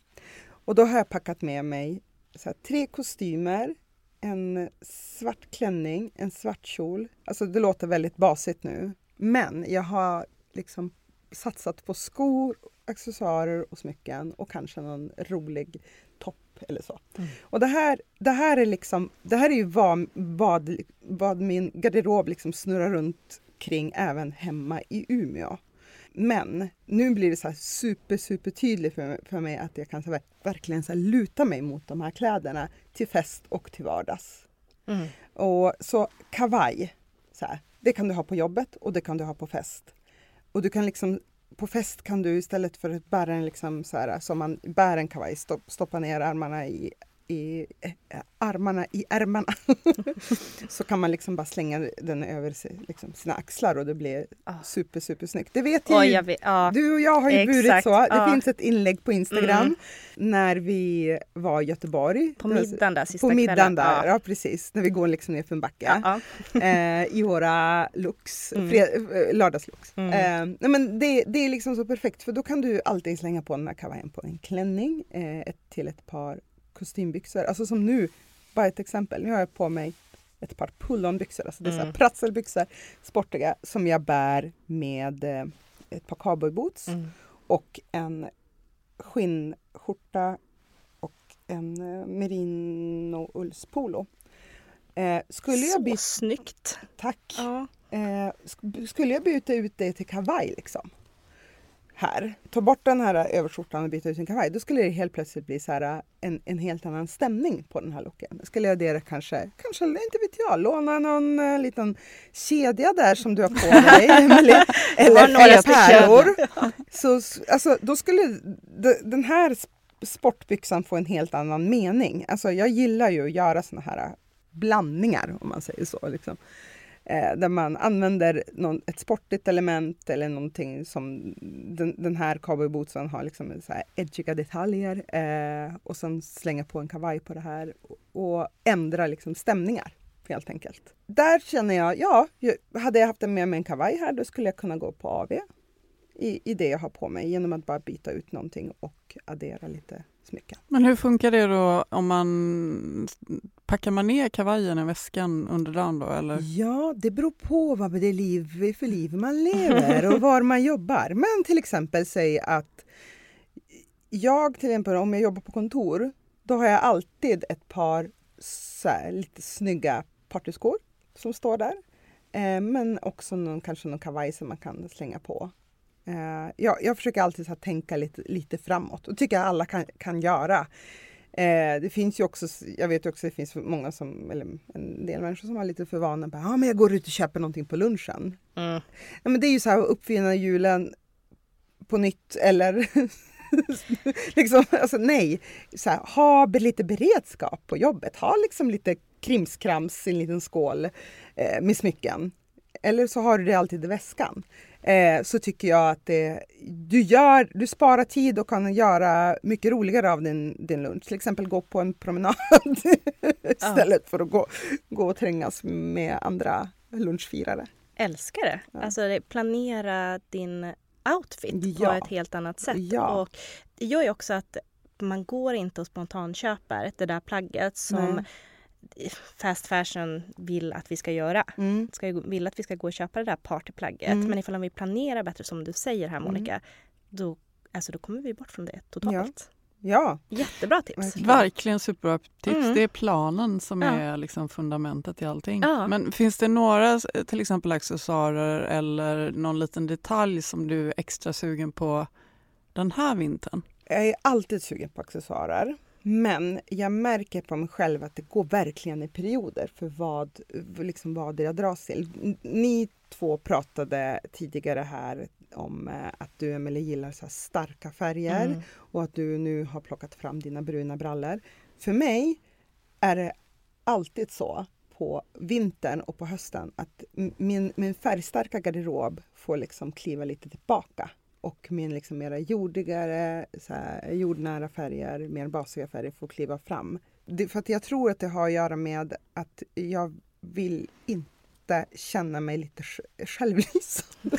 Speaker 4: Och då har jag packat med mig här, tre kostymer, en svart klänning, en svart kjol. Alltså det låter väldigt basigt nu. Men jag har liksom satsat på skor, accessoarer och smycken och kanske någon rolig topp eller så.
Speaker 3: Mm.
Speaker 4: Och det här, det här är liksom, det här är ju vad, vad, vad min garderob liksom snurrar runt kring även hemma i Umeå. Men nu blir det så här super, super tydligt för, för mig att jag kan så här, verkligen så här luta mig mot de här kläderna till fest och till vardags.
Speaker 3: Mm.
Speaker 4: Och så kavaj, så här, det kan du ha på jobbet och det kan du ha på fest. Och du kan liksom, på fest kan du istället för att bära en liksom så här, som man bär en kavaj, stopp, stoppa ner armarna i, i eh, armarna i ärmarna. så kan man liksom bara slänga den över sig, liksom, sina axlar och det blir
Speaker 3: Ah.
Speaker 4: super, super snyggt. Det vet
Speaker 3: Oj, jag vet, ja.
Speaker 4: du och jag har ju burit
Speaker 3: Exakt,
Speaker 4: så. Det
Speaker 3: ja.
Speaker 4: finns ett inlägg på Instagram
Speaker 3: Mm.
Speaker 4: när vi var i Göteborg.
Speaker 3: På middagen där sista
Speaker 4: På middagen
Speaker 3: kvällen.
Speaker 4: där, ja.
Speaker 3: Ja.
Speaker 4: precis. När vi går liksom ner för en backe. Eh, I våra looks,
Speaker 3: Mm.
Speaker 4: fred, eh, lördagslooks.
Speaker 3: Mm.
Speaker 4: Eh, nej men det, det är liksom så perfekt för då kan du alltid slänga på den här kavajen på en klänning eh, ett, till ett par kostymbyxor. Alltså som nu, bara ett exempel. Nu har jag på mig ett par pullonbyxor, alltså det är
Speaker 3: Mm.
Speaker 4: pratselbyxor, sportiga, som jag bär med eh, ett par cowboyboots
Speaker 3: Mm.
Speaker 4: och en skinnskjorta och en eh, merino ullspolo. Eh, skulle jag
Speaker 3: Så
Speaker 4: byta,
Speaker 3: snyggt.
Speaker 4: tack.
Speaker 3: Ja.
Speaker 4: Eh, sk- skulle jag byta ut det till kavaj liksom? Här, ta bort den här överskjortan och byta ut en kavaj. Då skulle det helt plötsligt bli så här, en, en helt annan stämning på den här looken. Skulle jag det kanske, kanske, inte vet jag, låna någon eh, liten kedja där som du har på dig Emelie. Eller,
Speaker 3: några
Speaker 4: pärlor. Så alltså, då skulle den här sp- sportbyxan få en helt annan mening. Alltså, jag gillar ju att göra såna här blandningar om man säger så. Liksom. Eh, där man använder någon, ett sportigt element eller någonting som den, den här cowboybootsen har liksom så här edgiga detaljer eh, och sen slänga på en kavaj på det här och, och ändra liksom stämningar helt enkelt. Där känner jag, ja, hade jag haft med mig en kavaj här då skulle jag kunna gå på AV i, i det jag har på mig genom att bara byta ut någonting och addera lite smycken.
Speaker 1: Men hur funkar det då om man packar man ner kavajen i väskan under dagen då eller?
Speaker 4: Ja, det beror på vad det är liv, för liv man lever och var man jobbar. Men till exempel säg att jag till exempel om jag jobbar på kontor, då har jag alltid ett par här, lite snygga partyskor som står där. Eh, men också någon, kanske någon kavaj som man kan slänga på. Eh, jag, jag försöker alltid så tänka lite, lite framåt och tycker jag alla kan, kan göra. Eh, det finns ju också, jag vet också att det finns många som, eller en del människor som har lite för vana att ah, men jag går ut och köper någonting på lunchen.
Speaker 2: Mm.
Speaker 4: Ja, men det är ju så här att uppfinna julen på nytt eller liksom, alltså nej. Så här, ha lite beredskap på jobbet. Ha liksom lite krimskrams i en liten skål eh, med smycken. Eller så har du det alltid i väskan. Eh, så tycker jag att det, du, gör, du sparar tid och kan göra mycket roligare av din, din lunch. Till exempel gå på en promenad istället för att gå, gå och trängas med andra lunchfirare.
Speaker 2: Älskar det.
Speaker 4: Ja.
Speaker 2: Alltså planera din outfit på
Speaker 4: Ja.
Speaker 2: ett helt annat sätt.
Speaker 4: Ja.
Speaker 2: Och det gör ju också att man går inte och spontanköper det där plagget som
Speaker 4: Nej.
Speaker 2: Fast fashion vill att vi ska göra.
Speaker 4: Mm.
Speaker 2: Ska ju, vill att vi ska gå och köpa det där partyplagget.
Speaker 4: Mm.
Speaker 2: Men ifall vi planerar bättre som du säger här
Speaker 4: Mm.
Speaker 2: Monica, då, alltså, då kommer vi bort från det totalt.
Speaker 4: Ja,
Speaker 2: Jättebra tips.
Speaker 4: Verkligen.
Speaker 1: Verkligen superbra tips.
Speaker 2: Mm.
Speaker 1: Det är planen som
Speaker 2: Ja.
Speaker 1: är liksom fundamentet i allting.
Speaker 2: Ja.
Speaker 1: Men finns det några till exempel accessoarer eller någon liten detalj som du är extra sugen på den här vintern?
Speaker 4: jag är alltid sugen på accessoarer. Men jag märker på mig själv att det går verkligen i perioder för vad, liksom vad jag dras till. Ni två pratade tidigare här om eh, att du Emelie gillar så starka färger
Speaker 2: Mm.
Speaker 4: och att du nu har plockat fram dina bruna brallor. För mig är det alltid så på vintern och på hösten att min, min färgstarka garderob får liksom kliva lite tillbaka och min liksom mera jordigare, så här, jordnära färger, mer basiga färger får kliva fram. Det, för att jag tror att det har att göra med att jag vill inte känna mig lite sj- självlysande.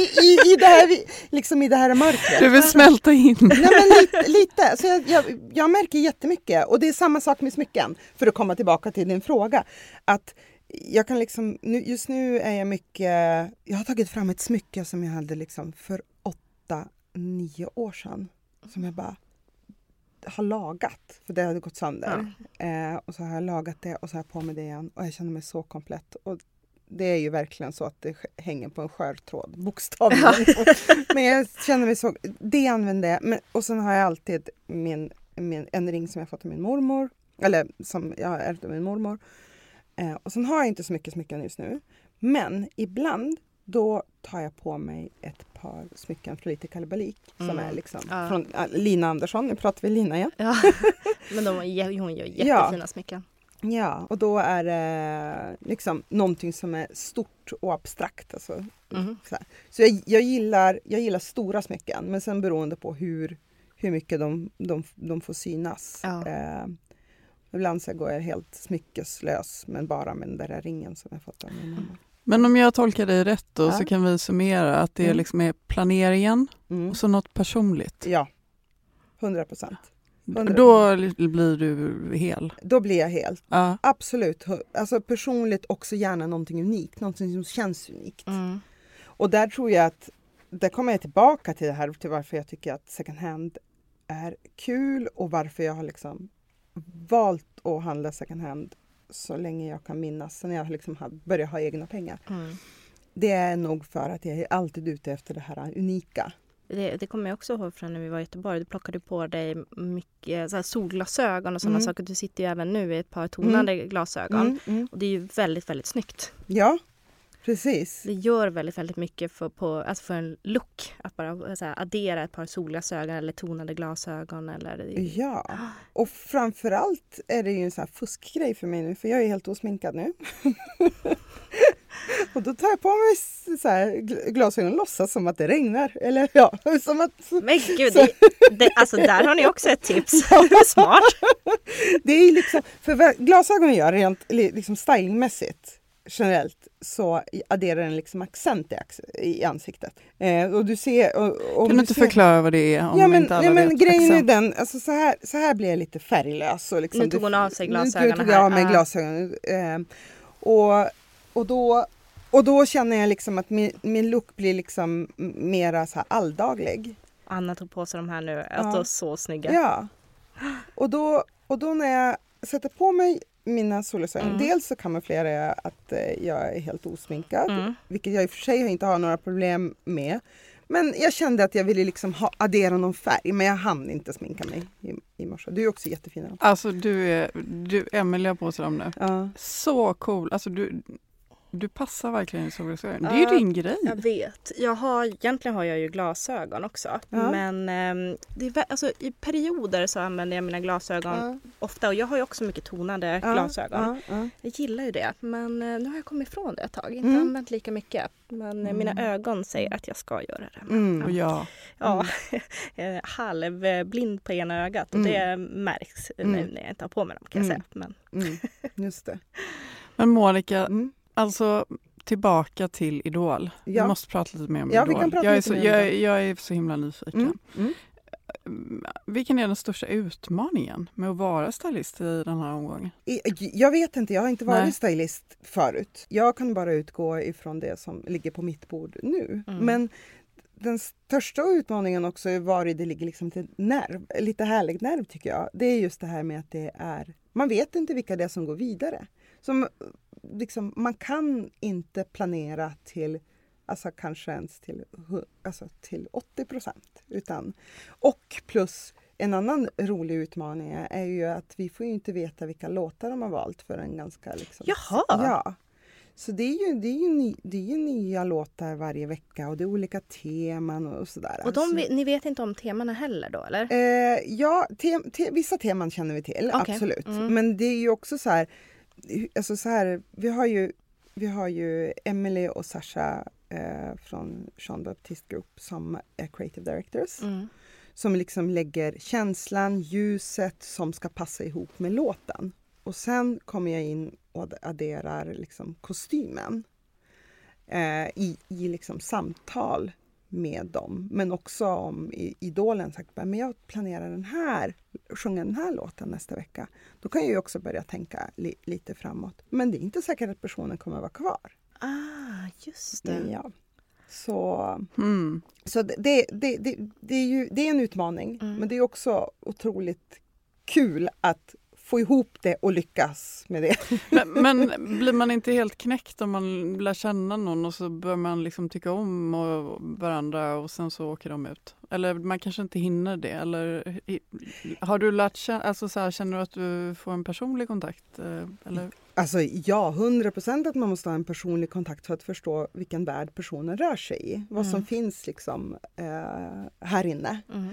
Speaker 4: I, i, i, det här, liksom i det här mörkret.
Speaker 1: Du vill smälta in.
Speaker 4: Nej men lite, lite. Så jag, jag, jag märker jättemycket och det är samma sak med smycken för att komma tillbaka till din fråga. Att jag kan liksom, nu, just nu är jag mycket, jag har tagit fram ett smycke som jag hade liksom för åtta, nio år sedan. Som jag bara har lagat, för det hade gått sönder. Eh, och så har jag lagat det och så har jag på mig det igen och jag känner mig så komplett. Och det är ju verkligen så att det hänger på en skör tråd, bokstavligen. Men jag känner mig så, det använder jag. Men, och sen har jag alltid min, min, en ring som jag fått av min mormor, eller som jag har ärvt av min mormor. Eh, och sen har jag inte så mycket smycken just nu. Men ibland då tar jag på mig ett par smycken från lite kalabalik som
Speaker 2: Mm.
Speaker 4: är liksom
Speaker 2: Ja.
Speaker 4: från Lina Andersson. Nu pratar vi Lina igen.
Speaker 2: Ja. Men de, hon gör jättefina smycken.
Speaker 4: Ja, och då är det liksom någonting som är stort och abstrakt. Alltså,
Speaker 2: Mhm.
Speaker 4: så så jag, jag, gillar, jag gillar stora smycken, men sen beroende på hur, hur mycket de, de, de får synas.
Speaker 2: Ja.
Speaker 4: Eh, ibland så går jag helt smyckeslös, men bara med den där ringen som jag fått av min mamma.
Speaker 1: Men om jag tolkar dig rätt då
Speaker 4: Ja.
Speaker 1: så kan vi summera att det
Speaker 4: Mm.
Speaker 1: liksom är planeringen
Speaker 4: Mm.
Speaker 1: och så något personligt.
Speaker 4: Ja, 100 procent.
Speaker 1: Då blir du hel.
Speaker 4: Då blir jag helt.
Speaker 1: Ja.
Speaker 4: Absolut. Alltså personligt också gärna någonting unikt, någonting som känns unikt.
Speaker 2: Mm.
Speaker 4: Och där tror jag att, där kommer jag tillbaka till det här, till varför jag tycker att second hand är kul och varför jag har liksom valt att handla second hand så länge jag kan minnas, sen jag liksom har börjat ha egna pengar.
Speaker 2: Mm.
Speaker 4: Det är nog för att jag är alltid ute efter det här unika.
Speaker 2: Det, det kommer jag också ihåg från när vi var i Göteborg. Du plockade på dig mycket så här solglasögon och sådana
Speaker 4: Mm.
Speaker 2: saker. Du sitter ju även nu i ett par tonade glasögon.
Speaker 4: Mm, mm.
Speaker 2: Och det är ju väldigt, väldigt snyggt.
Speaker 4: Ja, precis.
Speaker 2: Det gör väldigt, väldigt mycket för, på, alltså för en look. Att bara så här, addera ett par solglasögon eller tonade glasögon. Eller,
Speaker 4: Ja, och framförallt är det ju en sån här fuskgrej för mig nu för jag är helt osminkad nu. och då tar jag på mig så här gl- glasögon och låtsas som att det regnar. Eller ja, som att...
Speaker 2: Men gud, det, det, alltså där har ni också ett tips. Smart!
Speaker 4: Det är liksom, för glasögon gör rent li- liksom stylingmässigt generellt så adderar den liksom accent i, ansiktet. Eh, och du ser... Och, och
Speaker 1: Kan du inte
Speaker 4: ser,
Speaker 1: förklara vad det är om
Speaker 4: ja, men,
Speaker 1: inte alla
Speaker 4: ja, men
Speaker 1: vet?
Speaker 4: grejen är
Speaker 1: Accent.
Speaker 4: den, alltså så här, så här blir jag lite färglös. Och liksom,
Speaker 2: Nu tog hon av sig glasögonen
Speaker 4: Nu tog jag av mig glasögonen. Eh, och, och, då, och då känner jag liksom att min, min look blir liksom mera så här alldaglig.
Speaker 2: Anna tog på sig de här nu.
Speaker 4: Ja.
Speaker 2: Alltså så snygga.
Speaker 4: Ja. Och då, och då när jag sätter på mig mina solglasögon,
Speaker 2: Mm.
Speaker 4: dels så kamouflerar jag att eh, jag är helt osminkad,
Speaker 2: Mm.
Speaker 4: vilket jag i och för sig inte har några problem med. Men jag kände att jag ville liksom ha, addera någon färg, men jag hann inte sminka mig i, i morse. Du är också jättefina.
Speaker 1: Alltså du är, du, Emelie har på sig dem nu.
Speaker 4: Ja.
Speaker 1: Så cool. Alltså du, du passar verkligen i solglasögon. Det är ju din grej.
Speaker 3: Jag vet. Jag har, egentligen har jag ju glasögon också.
Speaker 4: Ja.
Speaker 3: Men ehm, det är, alltså, i perioder så använder jag mina glasögon
Speaker 4: Ja.
Speaker 3: ofta. Och jag har ju också mycket tonade glasögon.
Speaker 4: Ja, ja.
Speaker 3: Jag gillar ju det. Men eh, nu har jag kommit ifrån det ett tag. Inte
Speaker 4: Mm.
Speaker 3: använt lika mycket. Men eh, mina ögon säger att jag ska göra det.
Speaker 4: Mm.
Speaker 1: Och ja,
Speaker 3: Ja, jag är halvblind på ena ögat och
Speaker 4: Mm.
Speaker 3: det märks nu
Speaker 4: Mm.
Speaker 3: när jag inte har på mig dem kan jag
Speaker 4: Mm.
Speaker 3: säga. Men,
Speaker 4: Mm. Just det.
Speaker 1: men Monica,
Speaker 4: Mm.
Speaker 1: Alltså tillbaka till Idol.
Speaker 4: Ja.
Speaker 1: Vi måste prata lite mer om
Speaker 4: Ja, vi
Speaker 1: Idol.
Speaker 4: kan prata
Speaker 1: jag, är så, jag, jag är så himla nyfiken.
Speaker 4: Mm. Mm.
Speaker 1: Mm, Vilken är den största utmaningen med att vara stylist i den här omgången?
Speaker 4: Jag vet inte, jag har inte varit
Speaker 1: Nej.
Speaker 4: stylist förut. Jag kan bara utgå ifrån det som ligger på mitt bord nu.
Speaker 3: Mm.
Speaker 4: Men den största utmaningen också är var det ligger liksom till nerv, lite härlig nerv tycker jag. Det är just det här med att det är, man vet inte vilka det är som går vidare. Som, liksom, man kan inte planera till Alltså kanske ens till, alltså till 80 procent. Och plus en annan rolig utmaning är ju att vi får ju inte veta vilka låtar de har valt för en ganska... Liksom,
Speaker 3: Jaha!
Speaker 4: Ja. Så det är, ju, det, är ju ny, det är ju nya låtar varje vecka och det är olika teman och sådär.
Speaker 3: och de, ni vet inte om temana heller då eller?
Speaker 4: Eh, ja, te, te, vissa teman känner vi till,
Speaker 3: Okej.
Speaker 4: absolut.
Speaker 3: Mm.
Speaker 4: Men det är ju också så här, alltså så här vi har ju, vi har ju Emily och Sasha eh, från Jean Baptiste Group som är creative directors.
Speaker 3: Mm.
Speaker 4: Som liksom lägger känslan, ljuset som ska passa ihop med låten. Och sen kommer jag in och adderar liksom kostymen eh, i, i liksom samtal med dem. Men också om i- idolen sagt men jag planerar den här, sjunga den här låten nästa vecka. Då kan jag ju också börja tänka li, lite framåt. Men det är inte säkert att personen kommer vara kvar.
Speaker 3: Ah, just det.
Speaker 4: Ja. Så,
Speaker 1: Mm.
Speaker 4: så det, det, det, det, det, är ju, det är en utmaning,
Speaker 3: Mm.
Speaker 4: men det är också otroligt kul att få ihop det och lyckas med det.
Speaker 1: Men, men blir man inte helt knäckt om man lär känna någon och så börjar man liksom tycka om och varandra och sen så åker de ut? Eller man kanske inte hinner det? Eller har du lärt känna, alltså så här, känner du att du får en personlig kontakt? Eh, eller?
Speaker 4: Alltså ja, 100 procent att man måste ha en personlig kontakt för att förstå vilken värld personen rör sig i. Vad som
Speaker 3: Mm.
Speaker 4: finns liksom eh, här inne.
Speaker 3: Mm.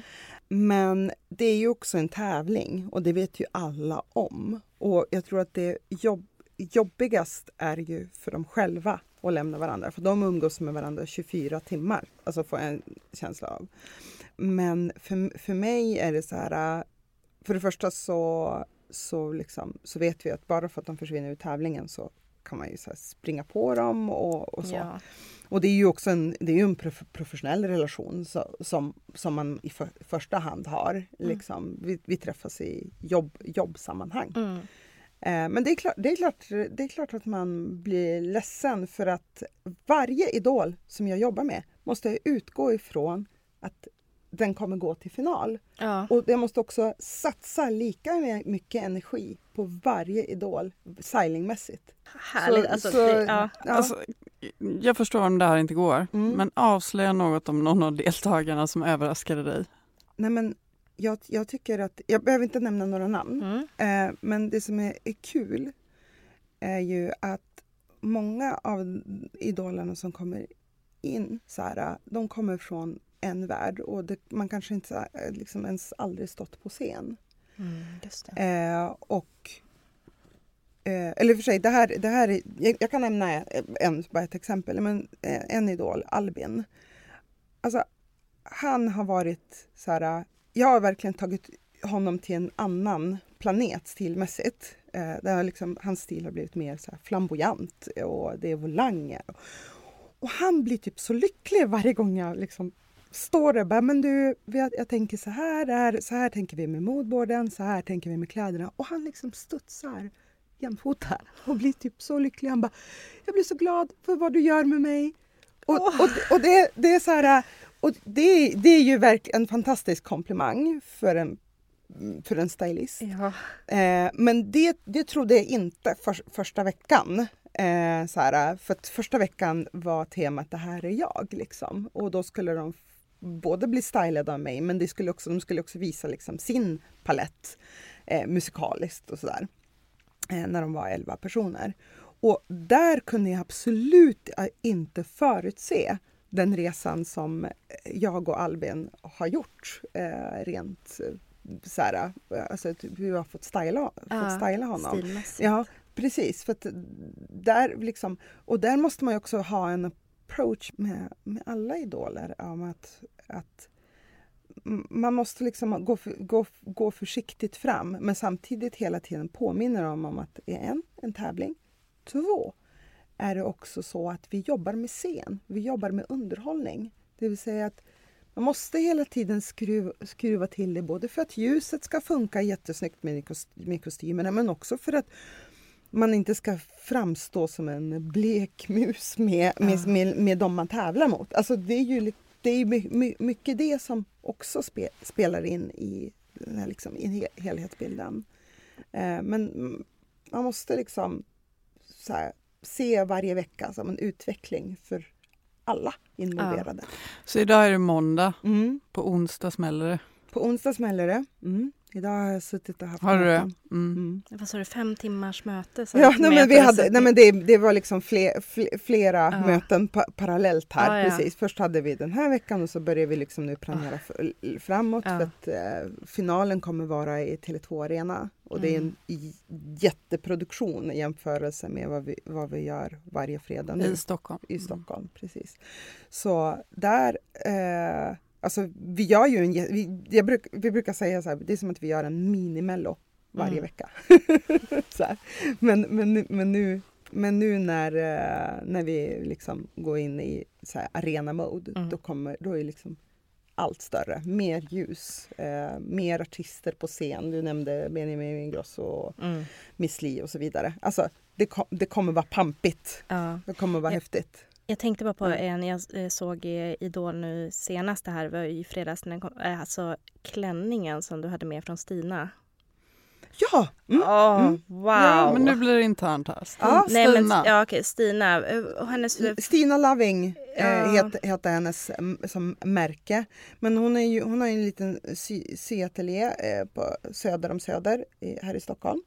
Speaker 4: Men det är ju också en tävling och det vet ju alla om. Och jag tror att det jobb, jobbigast är ju för dem själva att lämna varandra. För de umgås med varandra 24 timmar, alltså får jag en känsla av. Men för, för mig är det så här, äh, för det första så, så, liksom, så vet vi att bara för att de försvinner ur tävlingen så kan man ju så springa på dem och, och så.
Speaker 3: Ja.
Speaker 4: Och det är ju också en, det är ju en prof- professionell relation så, som, som man i för, första hand har. Liksom, vi, vi träffas i jobb, jobbsammanhang.
Speaker 3: Mm.
Speaker 4: Eh, men det är, klart, det, är klart, det är klart att man blir ledsen för att varje idol som jag jobbar med måste utgå ifrån att den kommer gå till final.
Speaker 3: Ja.
Speaker 4: Och jag måste också satsa lika mycket energi på varje idol stylingmässigt.
Speaker 3: Härligt.
Speaker 4: Så-
Speaker 3: alltså,
Speaker 4: så-
Speaker 3: det, ja.
Speaker 4: Ja.
Speaker 1: Alltså, jag förstår om det här inte går,
Speaker 4: Mm.
Speaker 1: men avslöja något om någon av deltagarna som överraskade dig.
Speaker 4: Nej, men jag, jag tycker att, jag behöver inte nämna några namn,
Speaker 3: Mm.
Speaker 4: eh, men det som är, är kul är ju att många av idolerna som kommer in, så här, de kommer från en värld och det, man kanske inte eh, liksom ens aldrig stått på scen.
Speaker 3: Mm.
Speaker 4: Eh, och eh, eller för sig, det här, det här är, jag, jag kan nämna en, bara ett exempel. Men, eh, en idol, Albin. Alltså, han har varit så här... Jag har verkligen tagit honom till en annan planet stilmässigt. Eh, där liksom, hans stil har blivit mer så flamboyant och det är volanger. Och han blir typ så lycklig varje gång jag liksom står där och bara, men du, jag, tänker så här, där, så här tänker vi med moodboarden, så här tänker vi med kläderna. Och han liksom studsar jämfota och blir typ så lycklig. Han bara, jag blir så glad för vad du gör med mig. Och, och, och det, det är så här, och det, det är ju verkligen en fantastisk komplimang för en, för en stylist.
Speaker 3: Ja.
Speaker 4: Eh, men det, det trodde jag inte för, första veckan. Eh, så här, för första veckan var temat det här är jag. Liksom. Och då skulle de både bli stylade av mig men det skulle också, de skulle också visa liksom sin palett eh, musikaliskt och sådär. Eh, när de var 11 personer. Och där kunde jag absolut eh, inte förutse den resan som jag och Albin har gjort eh, rent eh, så här, alltså vi har fått styla,
Speaker 3: Ja,
Speaker 4: fått styla honom.
Speaker 3: Stilmässigt.
Speaker 4: Ja, precis. För där liksom, och där måste man ju också ha en approach med, med alla idoler om att, att man måste liksom gå, gå, gå försiktigt fram men samtidigt hela tiden påminna dem om att det en, en tävling, två, är det också så att vi jobbar med scen, vi jobbar med underhållning. Det vill säga att man måste hela tiden skruva, skruva till det både för att ljuset ska funka jättesnyggt med kostymerna men också för att man inte ska framstå som en blek mus med, med, med, med de man tävlar mot. Alltså det är ju det är my, my, mycket det som också spe, spelar in i, den här liksom, i he- helhetsbilden. Eh, men man måste liksom här, se varje vecka som en utveckling för alla involverade.
Speaker 1: Så idag är det måndag,
Speaker 4: Mm.
Speaker 1: på onsdag smäller det.
Speaker 4: På onsdag smäller det. Mm. Idag har jag suttit och haft
Speaker 1: Har du det? Mm.
Speaker 4: Mm.
Speaker 3: Vad sa du, fem timmars möte? Så
Speaker 4: Ja, nej, men vi hade, nej, men det, det var liksom fler, fler, flera
Speaker 3: Ja.
Speaker 4: möten pa, parallellt här.
Speaker 3: Ja, ja.
Speaker 4: Precis. Först hade vi den här veckan och så börjar vi liksom nu planera för, framåt
Speaker 3: Ja.
Speaker 4: för att eh, finalen kommer vara i Tele2 Arena och det är en
Speaker 3: Mm.
Speaker 4: jätteproduktion i jämförelse med vad vi, vad vi gör varje fredag nu
Speaker 1: I Stockholm.
Speaker 4: i Stockholm. Precis. Så där, eh, alltså vi gör ju en, vi, jag bruk, vi brukar säga så här, det är som att vi gör en minimello varje
Speaker 3: Mm.
Speaker 4: vecka. så här. Men, men, nu- men, nu, men nu när, eh, när vi liksom går in i så här arena mode,
Speaker 3: Mm.
Speaker 4: då, kommer, då är liksom allt större. Mer ljus, eh, mer artister på scen. Du nämnde Benjamin Ingrosso och
Speaker 3: Mm.
Speaker 4: Miss Li och så vidare. Alltså, det, kom, det kommer vara pampigt.
Speaker 3: Ja.
Speaker 4: Det kommer vara
Speaker 3: Ja.
Speaker 4: häftigt.
Speaker 3: Jag tänkte bara på
Speaker 4: Mm.
Speaker 3: en jag eh, såg i Idol nu senast det här var i fredags. När den kom, eh, alltså klänningen som du hade med från Stina.
Speaker 4: Ja! Mm. Mm.
Speaker 3: wow!
Speaker 1: Ja, men nu blir det internt här. St-
Speaker 4: Ja,
Speaker 3: Nej, men,
Speaker 1: Stina.
Speaker 3: ja, okej, Stina. eh, hennes...
Speaker 4: Stina Loving eh,
Speaker 3: Ja.
Speaker 4: heter, heter hennes mm, som märke. Men hon, är ju, hon har ju en liten sy, syateljé eh, på Söder om Söder i, här i Stockholm.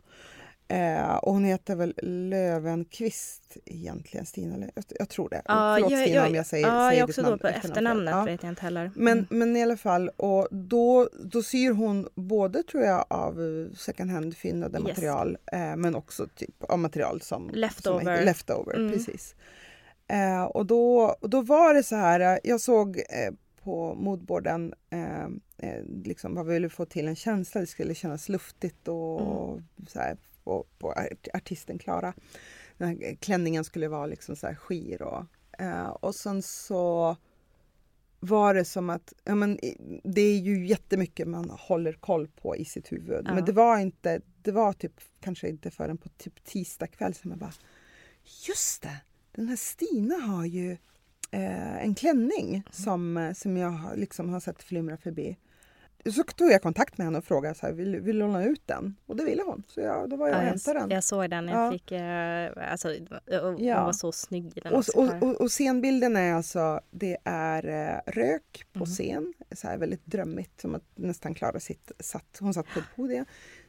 Speaker 4: Eh, och hon heter väl Lövenqvist egentligen, Stina. Lö- Jag, jag tror det.
Speaker 3: Ja,
Speaker 4: Förlåt
Speaker 3: jag,
Speaker 4: Stina
Speaker 3: jag,
Speaker 4: om jag säger,
Speaker 3: ja,
Speaker 4: säger
Speaker 3: jag är också då på efternamnet
Speaker 4: Ja.
Speaker 3: vet jag inte heller.
Speaker 4: Men,
Speaker 3: Mm.
Speaker 4: men i alla fall, och då, då syr hon både tror jag av eh, second hand-fyndade
Speaker 3: Yes.
Speaker 4: material eh, men också typ av material som
Speaker 3: Leftover.
Speaker 4: Som, leftover,
Speaker 3: Mm.
Speaker 4: precis. Eh, och, då, och då var det så här, eh, jag såg eh, på moodboarden eh, liksom vad vi ville få till en känsla, det skulle kännas luftigt och
Speaker 3: Mm.
Speaker 4: så här, på, på art- artisten Klara. Den här klänningen skulle vara liksom så här skir och, eh, och sen så var det som att, ja men det är ju jättemycket man håller koll på i sitt huvud.
Speaker 3: Ja.
Speaker 4: Men det var inte, det var typ kanske inte förrän på typ tisdag kväll som jag bara, just det, den här Stina har ju eh, en klänning som, eh, som jag liksom har sett flimra förbi. Så tog jag kontakt med henne och frågade så här, vill, vill du låna ut den? Och det ville hon. Så jag, då var jag och
Speaker 3: Ja,
Speaker 4: hämtade den.
Speaker 3: jag såg den, jag
Speaker 4: Ja.
Speaker 3: fick, eh, alltså, och
Speaker 4: Ja.
Speaker 3: hon var så snygg i den
Speaker 4: Och, och, och, och scenbilden är alltså, det är eh, rök på
Speaker 3: Mhm.
Speaker 4: scen, så här väldigt drömmigt, som att nästan Klara sitt, satt, hon satt på ett podium,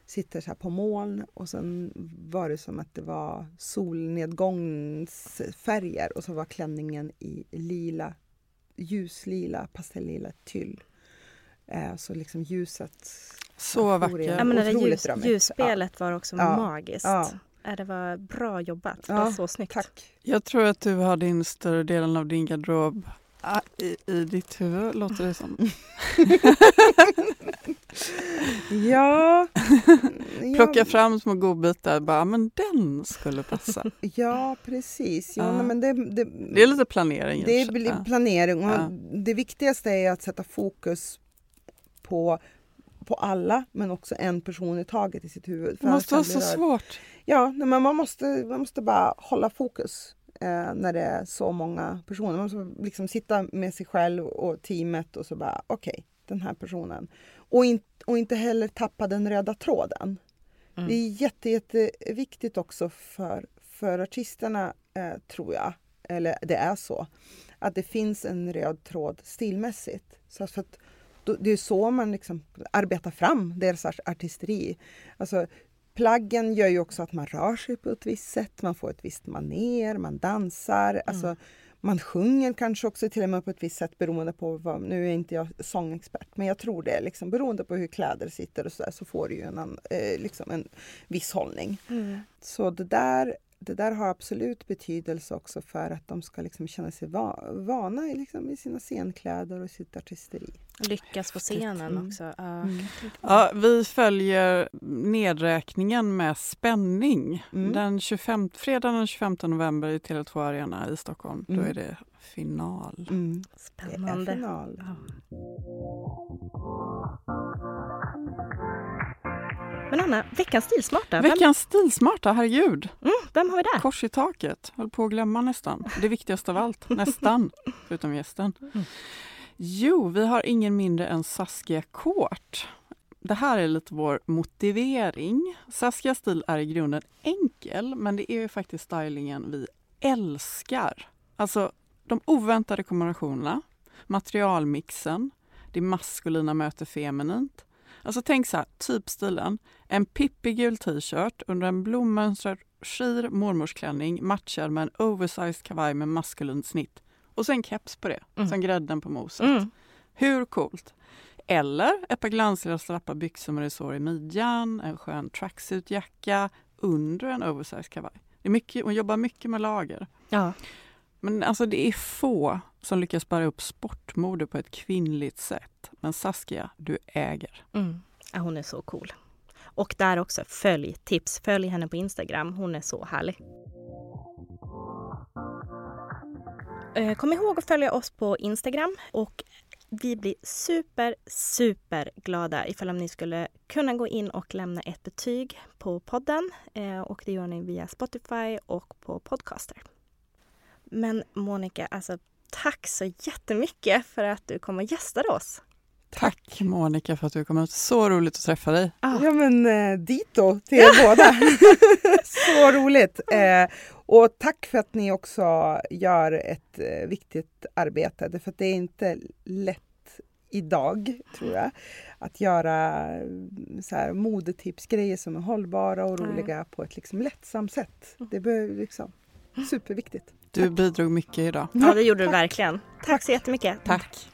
Speaker 4: sitter så här på moln och sen var det som att det var solnedgångsfärger och så var klänningen i lila, ljuslila, pastellila tyll. Eh, så liksom ljuset
Speaker 1: Så
Speaker 4: Ja,
Speaker 1: vacker.
Speaker 3: Ja, men det där ljus, ljusspelet var också
Speaker 4: Ja.
Speaker 3: magiskt.
Speaker 4: Ja.
Speaker 3: Ja, det var bra jobbat. Det
Speaker 4: Ja,
Speaker 3: var så snyggt.
Speaker 4: Tack!
Speaker 1: Jag tror att du har din större delen av din garderob ah, i, i ditt huvud, låter det som.
Speaker 4: Ja,
Speaker 1: Plocka
Speaker 4: ja,
Speaker 1: fram små godbitar, bara, men den skulle passa.
Speaker 4: ja precis. Ja,
Speaker 1: Ja.
Speaker 4: men det, det,
Speaker 1: Det är lite planering.
Speaker 4: Det är planering och
Speaker 1: Ja.
Speaker 4: det viktigaste är att sätta fokus på, på alla men också en person i taget i sitt huvud.
Speaker 1: Det måste vara så
Speaker 4: rörigt.
Speaker 1: svårt.
Speaker 4: Ja, men man måste, man måste bara hålla fokus eh, när det är så många personer. Man måste liksom sitta med sig själv och teamet och så bara okej, den här personen. Och, in, och inte heller tappa den röda tråden.
Speaker 3: Mm.
Speaker 4: Det är jätte, jätteviktigt också för, för artisterna, eh, tror jag, eller det är så, att det finns en röd tråd stilmässigt. Så för att det är så man liksom arbetar fram deras artisteri. Alltså, plaggen gör ju också att man rör sig på ett visst sätt, man får ett visst maner, man dansar. Mm. Alltså, man sjunger kanske också till och med på ett visst sätt beroende på vad, nu är inte jag sångexpert, men jag tror det, liksom, beroende på hur kläder sitter och så där, så får du ju en, eh, liksom en viss hållning. Mm. Så det där det där har absolut betydelse också för att de ska liksom känna sig va vana liksom, i sina scenkläder och sitt artisteri.
Speaker 2: Lyckas på scenen mm. också. Uh,
Speaker 1: mm. Ja, vi följer nedräkningen med spänning. Mm. Den 25, fredagen den 25 november i Tele2 Arena i Stockholm. Då mm. är det final.
Speaker 2: Mm. Spännande.
Speaker 4: Det är final. Ja.
Speaker 2: Men Anna, veckans stilsmarta.
Speaker 1: Veckans stilsmarta, herregud.
Speaker 2: Mm, vem har vi där?
Speaker 1: Kors i taket, höll på att glömma nästan. Det viktigaste av allt, nästan, förutom gästen. Mm. Jo, vi har ingen mindre än Saskia Kort. Det här är lite vår motivering. Saskias stil är i grunden enkel, men det är ju faktiskt stylingen vi älskar. Alltså de oväntade kombinationerna, materialmixen, det maskulina möter feminint, Alltså tänk så här, typstilen. En pippigul t-shirt under en blommönstrad skir mormorsklänning matchad med en oversized kavaj med maskulint snitt. Och sen keps på det, mm. som grädden på moset. Mm. Hur coolt? Eller ett par glansiga slappa byxor med resår i midjan, en skön tracksuitjacka under en oversized kavaj. Det är mycket, hon jobbar mycket med lager.
Speaker 2: Ja.
Speaker 1: Men alltså det är få som lyckas bära upp sportmode på ett kvinnligt sätt. Men Saskia, du äger.
Speaker 2: Mm. Ja, hon är så cool. Och där också, följ tips. Följ henne på Instagram. Hon är så härlig. Eh, kom ihåg att följa oss på Instagram och vi blir super, super glada ifall ni skulle kunna gå in och lämna ett betyg på podden. Eh, och det gör ni via Spotify och på Podcaster. Men Monica, alltså tack så jättemycket för att du kom och gästade oss.
Speaker 1: Tack Monica för att du kom ut. Så roligt att träffa dig.
Speaker 4: Ah. Ja men eh, dito till er båda. så roligt. Eh, och tack för att ni också gör ett eh, viktigt arbete. För det är inte lätt idag, tror jag, att göra mm, så här, modetipsgrejer som är hållbara och roliga mm. på ett liksom lättsamt sätt. Det är liksom superviktigt.
Speaker 1: Du bidrog mycket idag.
Speaker 2: Ja, det gjorde du verkligen. Tack så jättemycket.
Speaker 1: Tack.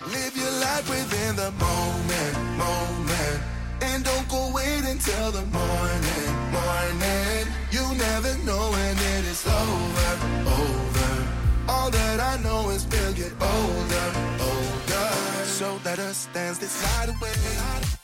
Speaker 5: Live your life within the moment, moment. And don't go wait until the morning, morning. You never know when it is over, over. All that I know is we'll get older, older. So let us dance this night away.